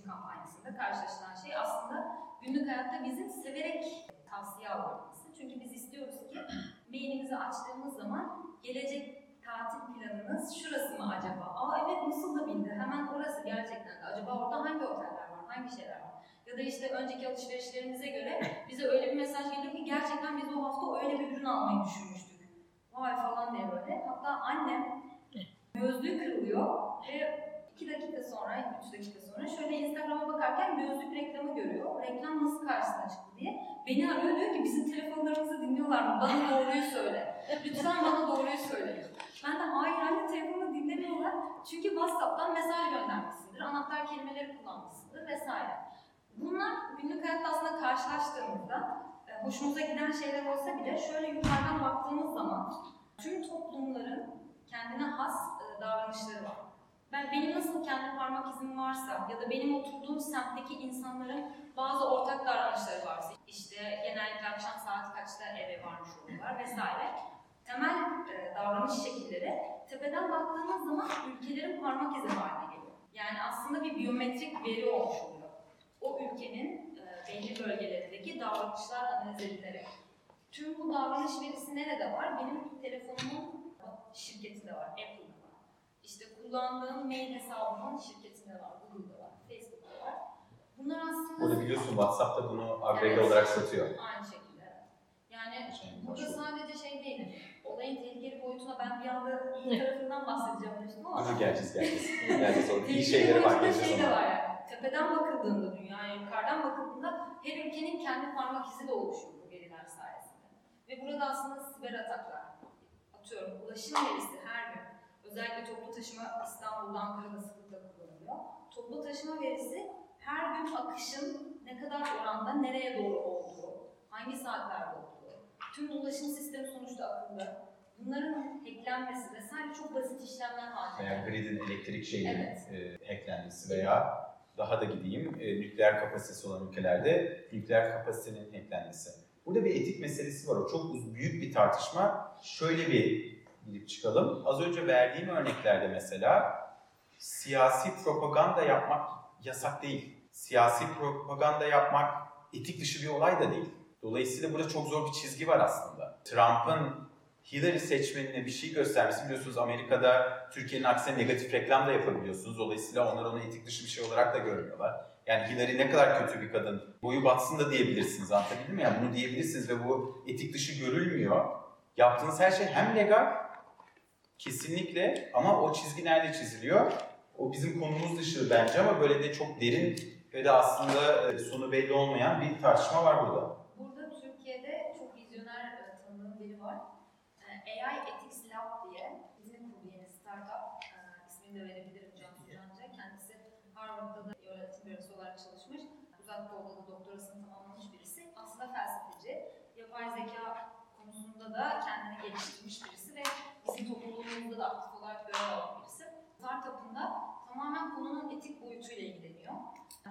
seçim kampanyasında karşılaşılan şey aslında günlük hayatta bizim severek tavsiye almamız. Çünkü biz istiyoruz ki mailimizi açtığımız zaman gelecek tatil planınız şurası mı acaba? Aa evet nasıl da bildi? Hemen orası gerçekten de. Acaba orada hangi oteller var? Hangi şeyler var? Ya da işte önceki alışverişlerimize göre bize öyle bir mesaj geliyor ki gerçekten biz o hafta öyle bir ürün almayı düşünmüştük. Vay falan diye böyle. Hatta annem gözlüğü kırılıyor ve iki dakika sonra, üç dakika sonra şöyle Instagram'a bakarken gözlük reklamı görüyor. Reklam nasıl karşısına çıktı diye. Beni arıyor diyor ki bizim telefonlarımızı dinliyorlar mı? Bana doğruyu söyle. Lütfen bana doğruyu söyle. Ben de hayır anne telefonunu dinlemiyorlar. Çünkü WhatsApp'tan mesaj göndermişsindir, anahtar kelimeleri kullanmışsındır vesaire. Bunlar günlük hayatta aslında karşılaştığımızda e, hoşumuza giden şeyler olsa bile şöyle yukarıdan baktığımız zaman tüm toplumların kendine has e, davranışları var. Ben benim nasıl kendi parmak izim varsa ya da benim oturduğum semtteki insanların bazı ortak davranışları varsa işte genellikle akşam saat kaçta eve varmış oluyorlar vesaire. Temel e, davranış şekilleri tepeden baktığınız zaman ülkelerin parmak izi haline geliyor. Yani aslında bir biyometrik veri olmuş oluyor. O ülkenin e, belli bölgelerindeki davranışlar analiz edilerek. Tüm bu davranış verisi nerede var? Benim telefonumun var, Apple'da var. İşte kullandığım mail hesabımın şirketinde var, Google'da var, Facebook'ta var. Bunlar aslında... Burada biliyorsun WhatsApp da bunu agrege Evet. olarak satıyor. Aynı şekilde. Yani Şey, burada sadece şey değil, hani olayın tehlikeli boyutuna ben bir anda iyi tarafından bahsedeceğim demiştim ama... Dur geleceğiz geleceğiz. geleceğiz orada. İyi şeyleri var geleceğiz şey de ama. var yani. Tepeden bakıldığında dünyaya, yukarıdan bakıldığında her ülkenin kendi parmak izi de oluşuyor bu veriler sayesinde. Ve burada aslında siber ataklar, atıyorum ulaşım verisi her gün, özellikle toplu taşıma İstanbul'da, Ankara'da sıklıkla kullanılıyor. Toplu taşıma verisi her gün akışın ne kadar oranda nereye doğru olduğu, hangi saatlerde olduğu, tüm ulaşım sistemi sonuçta akıllı. Bunların hacklenmesi vesaire çok basit işlemler haline Veya gridin elektrik şeyinin Evet. e, hacklenmesi veya daha da gideyim e, nükleer kapasitesi olan ülkelerde nükleer kapasitenin hacklenmesi. Burada bir etik meselesi var. O çok büyük bir tartışma. Şöyle bir gidip çıkalım. Az önce verdiğim örneklerde mesela siyasi propaganda yapmak yasak değil. Siyasi propaganda yapmak etik dışı bir olay da değil. Dolayısıyla burada çok zor bir çizgi var aslında. Trump'ın Hillary seçmenine bir şey göstermesi biliyorsunuz Amerika'da Türkiye'nin aksine negatif reklam da yapabiliyorsunuz. Dolayısıyla onlar onu etik dışı bir şey olarak da görmüyorlar. Yani Hillary ne kadar kötü bir kadın, boyu batsın da diyebilirsiniz anlatabildim mi? Yani bunu diyebilirsiniz ve bu etik dışı görülmüyor. Yaptığınız her şey hem legal, kesinlikle ama o çizgi nerede çiziliyor? O bizim konumuz dışı bence ama böyle de çok derin ve de aslında e, sonu belli olmayan bir tartışma var burada. Burada Türkiye'de çok vizyoner e, tanıdığım biri var. E, AI Ethics Lab diye bizim kurduğu yeni startup. İsmini de verebilirim Cansu Canca. Kendisi Harvard'da da öğretim görevlisi olarak çalışmış. Uzak Doğu'da da doktorasını tamamlamış birisi. Aslında felsefeci. Yapay zeka konusunda da kendini geliştirmiş birisi ve bizim topluluğumuzda da aktif olarak görev alan birisi. Startup'ında tamamen konunun etik boyutuyla ilgileniyor.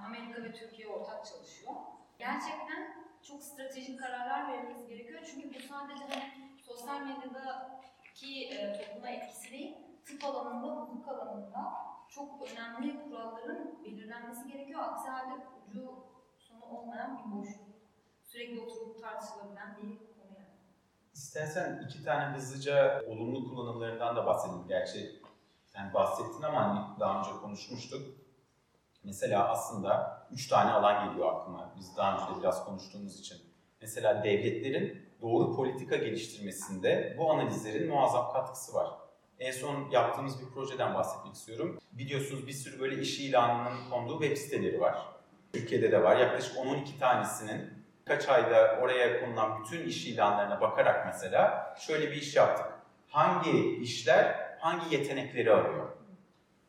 Amerika ve Türkiye ortak çalışıyor. Gerçekten çok stratejik kararlar verilmesi gerekiyor. Çünkü bu sadece hani sosyal medyadaki e, topluma etkisi değil, tıp alanında, hukuk alanında çok önemli kuralların belirlenmesi gerekiyor. Aksi halde ucu sonu olmayan bir boşluk. Sürekli oturup tartışılabilen bir. İstersen iki tane hızlıca olumlu kullanımlarından da bahsedelim. Gerçi sen bahsettin ama hani daha önce konuşmuştuk. Mesela aslında üç tane alan geliyor aklıma. Biz daha önce de biraz konuştuğumuz için. Mesela devletlerin doğru politika geliştirmesinde bu analizlerin muazzam katkısı var. En son yaptığımız bir projeden bahsetmek istiyorum. Biliyorsunuz bir sürü böyle iş ilanının konduğu web siteleri var. Türkiye'de de var. Yaklaşık 10-12 tanesinin birkaç ayda oraya konulan bütün iş ilanlarına bakarak mesela şöyle bir iş yaptık. Hangi işler hangi yetenekleri arıyor?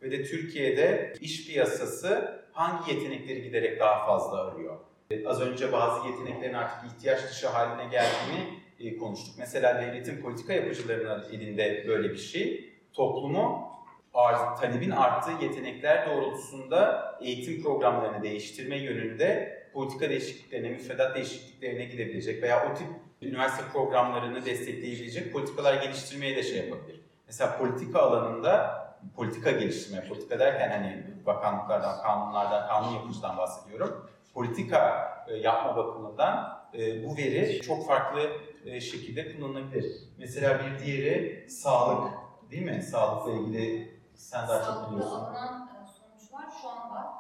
Ve de Türkiye'de iş piyasası hangi yetenekleri giderek daha fazla arıyor? E, Az önce bazı yeteneklerin artık ihtiyaç dışı haline geldiğini e, konuştuk. Mesela devletin politika yapıcılarının elinde böyle bir şey. Toplumu arz, talebin arttığı yetenekler doğrultusunda eğitim programlarını değiştirme yönünde politika değişikliklerine, müfredat değişikliklerine gidebilecek veya o tip üniversite programlarını destekleyebilecek politikalar geliştirmeye de şey yapabilir. Mesela politika alanında politika geliştirme, politika derken hani bakanlıklardan, kanunlardan, kanun yapıcıdan bahsediyorum. Politika e, yapma bakımından e, bu veri çok farklı e, şekilde kullanılabilir. Mesela bir diğeri sağlık, değil mi? Sağlıkla ilgili sen daha çok biliyorsun. alınan e, sonuçlar şu anda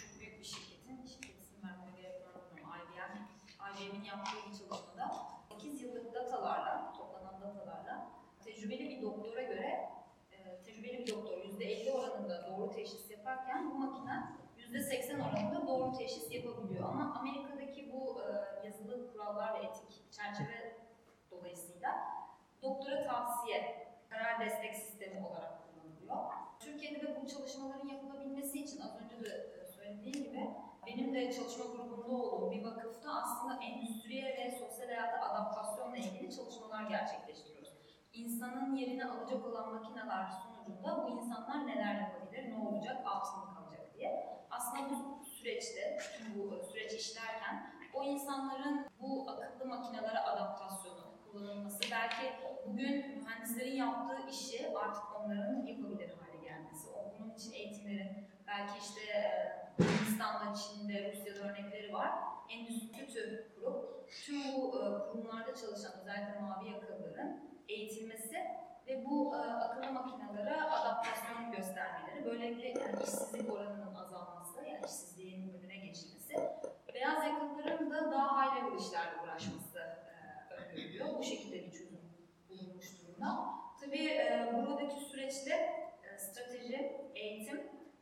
çok büyük bir şirketin, şirket isim vermeme gerek var mı bilmiyorum, IBM, IBM'in yaptığı bir çalışmada 8 yıllık datalarla, toplanan datalarla tecrübeli bir doktora göre e, tecrübeli bir doktor %50 oranında doğru teşhis yaparken bu makine %80 oranında doğru teşhis yapabiliyor. Ama Amerika'daki bu e, yazılı kurallar ve etik çerçeve dolayısıyla doktora tavsiye, karar destek sistemi olarak kullanılıyor. Türkiye'de de bu çalışmaların yapılabilmesi için az önce de e, söylediğim gibi benim de çalışma grubunda olduğum bir vakıfta aslında endüstriye ve sosyal hayata adaptasyonla ilgili çalışmalar gerçekleştiriyoruz. insanın yerini alacak olan makineler sonucunda bu insanlar neler yapabilir, ne olacak, altında kalacak diye. Aslında bu süreçte, bu süreç işlerken o insanların bu akıllı makinelere adaptasyonu, kullanılması, belki bugün mühendislerin yaptığı işi artık onların yapabilir hale gelmesi, bunun için eğitimlerin, belki işte Hindistan'da, Çin'de, Rusya'da örnekleri var. Endüstri TÜ kurup tüm bu kurumlarda çalışan özellikle mavi yakalıların eğitilmesi ve bu akıllı makinelere adaptasyon göstermeleri, böylelikle yani işsizlik oranının azalması, yani işsizliğin önüne geçilmesi, beyaz yakalıların da daha level işlerle uğraşması öngörülüyor. Bu şekilde bir çözüm bulunmuş durumda. Tabii buradaki süreçte strateji, eğitim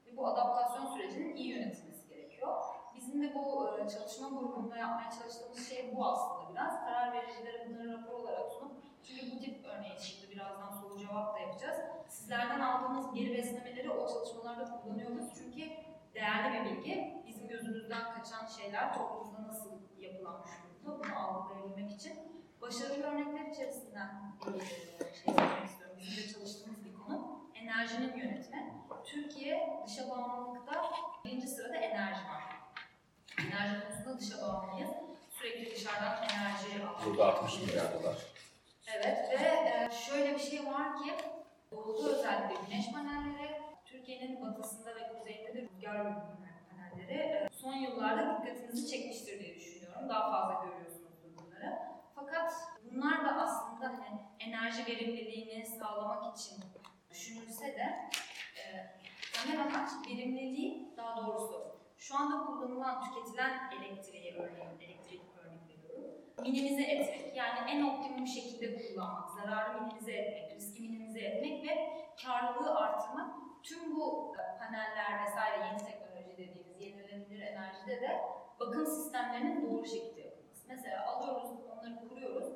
ve bu adaptasyon sürecinin iyi yönetilmesi gerekiyor. Bizim de bu çalışma grubunda yapmaya çalıştığımız şey bu aslında biraz. Karar vericilere bunları rapor olarak sunup, çünkü bu tip örneği şimdi birazdan soru cevap da yapacağız. Sizlerden aldığımız geri beslemeleri o çalışmalarda kullanıyoruz. Çünkü değerli bir bilgi. Bizim gözümüzden kaçan şeyler toplumda nasıl yapılanmış durumda bunu algılayabilmek için. Başarılı örnekler içerisinden bir şey söylemek istiyorum. Bizim de çalıştığımız bir konu. Enerjinin yönetimi. Türkiye dışa bağımlılıkta birinci sırada enerji var. Enerji konusunda dışa bağımlıyız. Sürekli dışarıdan enerji alıyoruz. Burada 60 milyar dolar. Evet ve şöyle bir şey var ki doğuda özellikle güneş panelleri, Türkiye'nin batısında ve kuzeyinde de rüzgar panelleri son yıllarda dikkatinizi çekmiştir diye düşünüyorum. Daha fazla görüyorsunuzdur bunları. Fakat bunlar da aslında hani enerji verimliliğini sağlamak için düşünülse de temel amaç verimliliği daha doğrusu şu anda kullanılan, tüketilen elektriği örneğin, elektrik örnek veriyorum, minimize etmek. Yani en optimum şekilde kullanmak, zararı minimize etmek, riski minimize etmek ve karlılığı artırmak. Tüm bu paneller vesaire yeni teknoloji dediğimiz yenilenebilir enerjide de bakım sistemlerinin doğru şekilde yapılması. Mesela alıyoruz, onları kuruyoruz.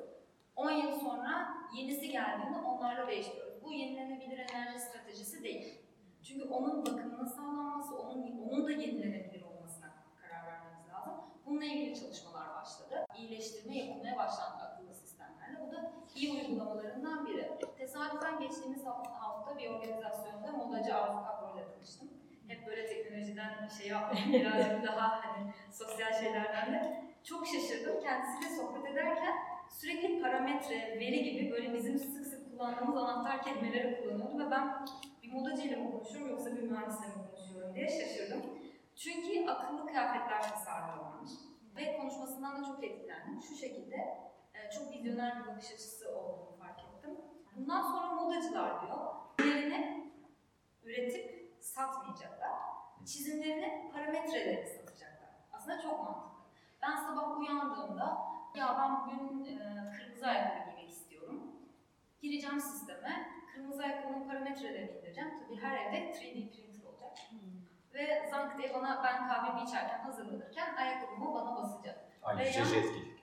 10 yıl sonra yenisi geldiğinde onlarla değiştiriyoruz. Bu yenilenebilir enerji stratejisi değil. Çünkü onun bakımının sağlanması, onun, onun da yenilenebilir olmasına karar vermemiz lazım. Bununla ilgili çalışmalar başladı. İyileştirme yapılmaya başlandı akıllı sistemlerle. Bu da iyi uygulamalarından biri. Tesadüfen geçtiğimiz hafta bir organizasyonda modacı Arzu Kapro ile tanıştım. Hep böyle teknolojiden şey yapmayayım, birazcık daha hani sosyal şeylerden de. Çok şaşırdım. Kendisiyle sohbet ederken sürekli parametre, veri gibi böyle bizim sık sık kullandığımız anahtar kelimeleri kullanıyordu ve ben bir modacıyla mı konuşuyorum yoksa bir mühendisle mi konuşuyorum diye şaşırdım. Çünkü akıllı kıyafetler tasarlıyorlarmış. Ve konuşmasından da çok etkilendim. Şu şekilde çok vizyoner bir bakış açısı olduğunu fark ettim. Bundan sonra modacılar diyor, ürünlerini üretip satmayacaklar. Çizimlerini, parametreleri satacaklar. Aslında çok mantıklı. Ben sabah uyandığımda ya ben bugün e, kırmızı ayakkabı giymek istiyorum. Gireceğim sisteme, kırmızı ayakkabının parametrelerini indireceğim. Tabii her evde 3D printer olacak. Hmm. Ve zank diye bana ben kahvemi içerken hazırlanırken ayakkabımı bana basacak. Jet gibi kendisi.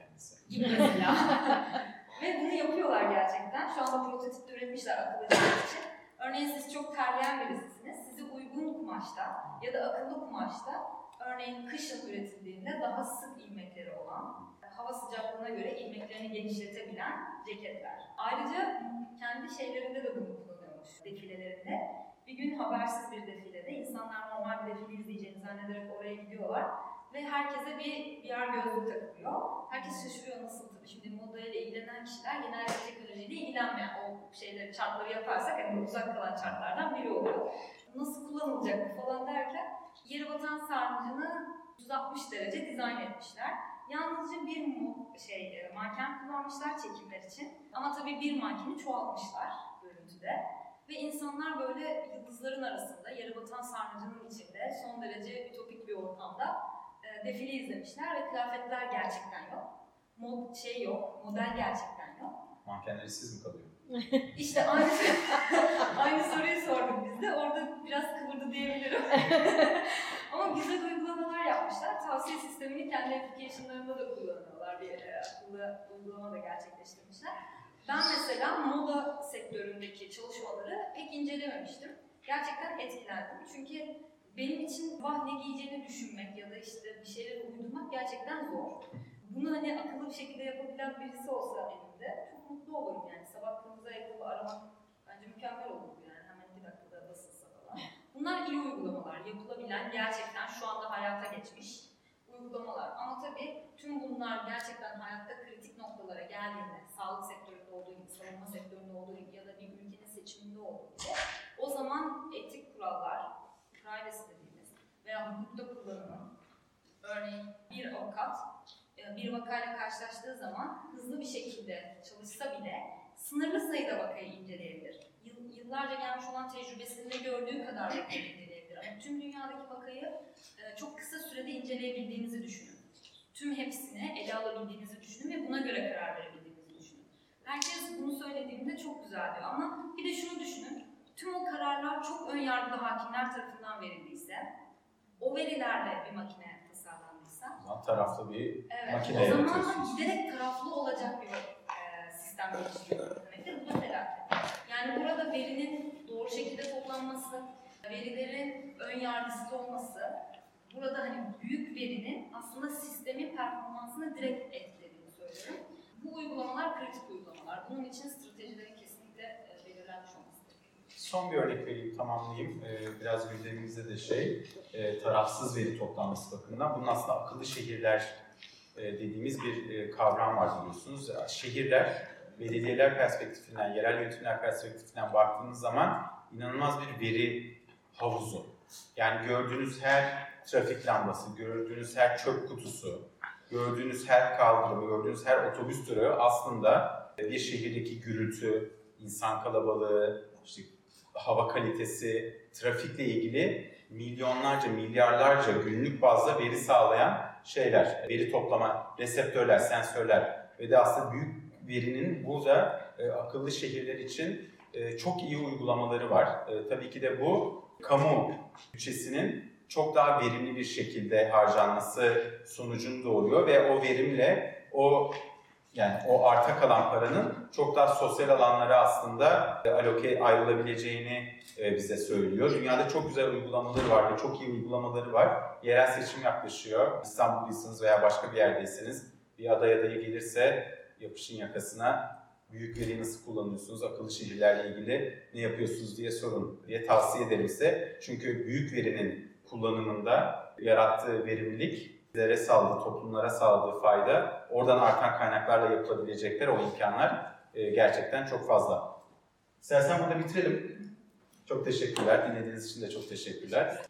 Gibi mesela. Ve bunu yapıyorlar gerçekten. Şu anda prototipte üretmişler akıllı için. Örneğin siz çok terleyen birisisiniz. Sizi uygun kumaşta ya da akıllı kumaşta örneğin kışın üretildiğinde daha sık ilmekleri olan, hava sıcaklığına göre ilmeklerini genişletebilen ceketler. Ayrıca kendi şeylerinde de bunu kullanıyormuş, defilelerinde. Bir gün habersiz bir defilede insanlar normal bir defile izleyeceğini zannederek oraya gidiyorlar ve herkese bir VR gözlük takılıyor. Herkes şaşırıyor nasıl tabii. Şimdi moda ile ilgilenen kişiler genelde teknolojiyle ilgilenmeyen o şeyleri, çarkları yaparsak hani uzak kalan çarklardan biri oluyor. Nasıl kullanılacak falan derken yeri batan sarnıcını 160 derece dizayn etmişler. Yalnızca bir şey manken kullanmışlar çekimler için. Ama tabii bir mankeni çoğaltmışlar görüntüde. Ve insanlar böyle yıldızların arasında, yarı batan sarnıcının içinde son derece ütopik bir ortamda e, defile izlemişler ve kıyafetler gerçekten yok. Mod şey yok, model gerçekten yok. Mankenleri siz mi kalıyor? İşte aynı, aynı soruyu sorduk biz de. Orada biraz kıvırdı diyebilirim. Ama güzel uygulamalar yapmışlar. Tavsiye sistemini kendi application'larında da kullanıyorlar. Bir e, uygulama da gerçekleştirmişler. Ben mesela moda sektöründeki çalışmaları pek incelememiştim. Gerçekten etkilendim. Çünkü benim için vah ne giyeceğini düşünmek ya da işte bir şeyleri uydurmak gerçekten zor. bunu hani akıllı bir şekilde yapabilen birisi olsa elimde çok mutlu olurum yani. Sabah kırmızı ayakkabı aramak bence mükemmel olurdu yani. Hemen iki dakikada basılsa falan. Bunlar iyi uygulamalar. Yapılabilen, gerçekten şu anda hayata geçmiş uygulamalar. Ama tabii tüm bunlar gerçekten hayatta kritik noktalara geldiğinde, sağlık sektöründe olduğu gibi, savunma sektöründe olduğu gibi ya da bir ülkenin seçiminde olduğu gibi, o zaman etik kurallar, veya hukukta kullanımı, örneğin bir avukat e, bir vakayla karşılaştığı zaman hızlı bir şekilde çalışsa bile sınırlı sayıda vakayı inceleyebilir. Yıl- Yıllarca gelmiş olan tecrübesinde gördüğü kadar vakayı inceleyebilir. Ama tüm dünyadaki vakayı e, çok kısa sürede inceleyebildiğinizi düşünün. Tüm hepsini ele alabildiğinizi düşünün ve buna göre karar verebildiğinizi düşünün. Herkes bunu söylediğinde çok güzel diyor ama bir de şunu düşünün. Tüm o kararlar çok ön yargılı hakimler tarafından verildiyse, o verilerle bir makine tasarlandıysa, O zaman taraflı bir evet, Makine o zaman da yaratıyorsunuz. giderek taraflı olacak bir e, sistem geliştiriyoruz demektir. Bu da felaket. Yani burada verinin doğru şekilde toplanması, verilerin ön yargısız olması, burada hani büyük verinin aslında sistemin performansını direkt etkilediğini söylüyorum. Bu uygulamalar kritik uygulamalar. Bunun için stratejilerin kesinlikle e, belirlenmiş olması gerekiyor. Son bir örnek vereyim, tamamlayayım. Ee, biraz gündemimizde de şey, e, tarafsız veri toplanması bakımından. Bunun aslında akıllı şehirler e, dediğimiz bir e, kavram var biliyorsunuz. Şehirler, belediyeler perspektifinden, yerel yönetimler perspektifinden baktığınız zaman inanılmaz bir veri havuzu. Yani gördüğünüz her trafik lambası, gördüğünüz her çöp kutusu, gördüğünüz her kaldırım, gördüğünüz her otobüs durağı aslında bir şehirdeki gürültü, insan kalabalığı, işte hava kalitesi, trafikle ilgili milyonlarca, milyarlarca günlük bazda veri sağlayan şeyler, veri toplama, reseptörler, sensörler ve de aslında büyük verinin burada e, akıllı şehirler için e, çok iyi uygulamaları var. E, tabii ki de bu kamu bütçesinin çok daha verimli bir şekilde harcanması sonucunu doğuruyor ve o verimle o yani o arta kalan paranın çok daha sosyal alanlara aslında e, aloke ayrılabileceğini e, bize söylüyor. Dünyada çok güzel uygulamaları var ve çok iyi uygulamaları var. Yerel seçim yaklaşıyor. İstanbul'daysanız veya başka bir yerdeyseniz bir aday adayı gelirse yapışın yakasına büyük veriyi nasıl kullanıyorsunuz, akıllı şehirlerle ilgili ne yapıyorsunuz diye sorun diye tavsiye ederim size. Çünkü büyük verinin kullanımında yarattığı verimlilik bizlere sağladığı, toplumlara sağladığı fayda, oradan artan kaynaklarla yapılabilecekler o imkanlar e, gerçekten çok fazla. İstersen burada bitirelim. Çok teşekkürler. Dinlediğiniz için de çok teşekkürler.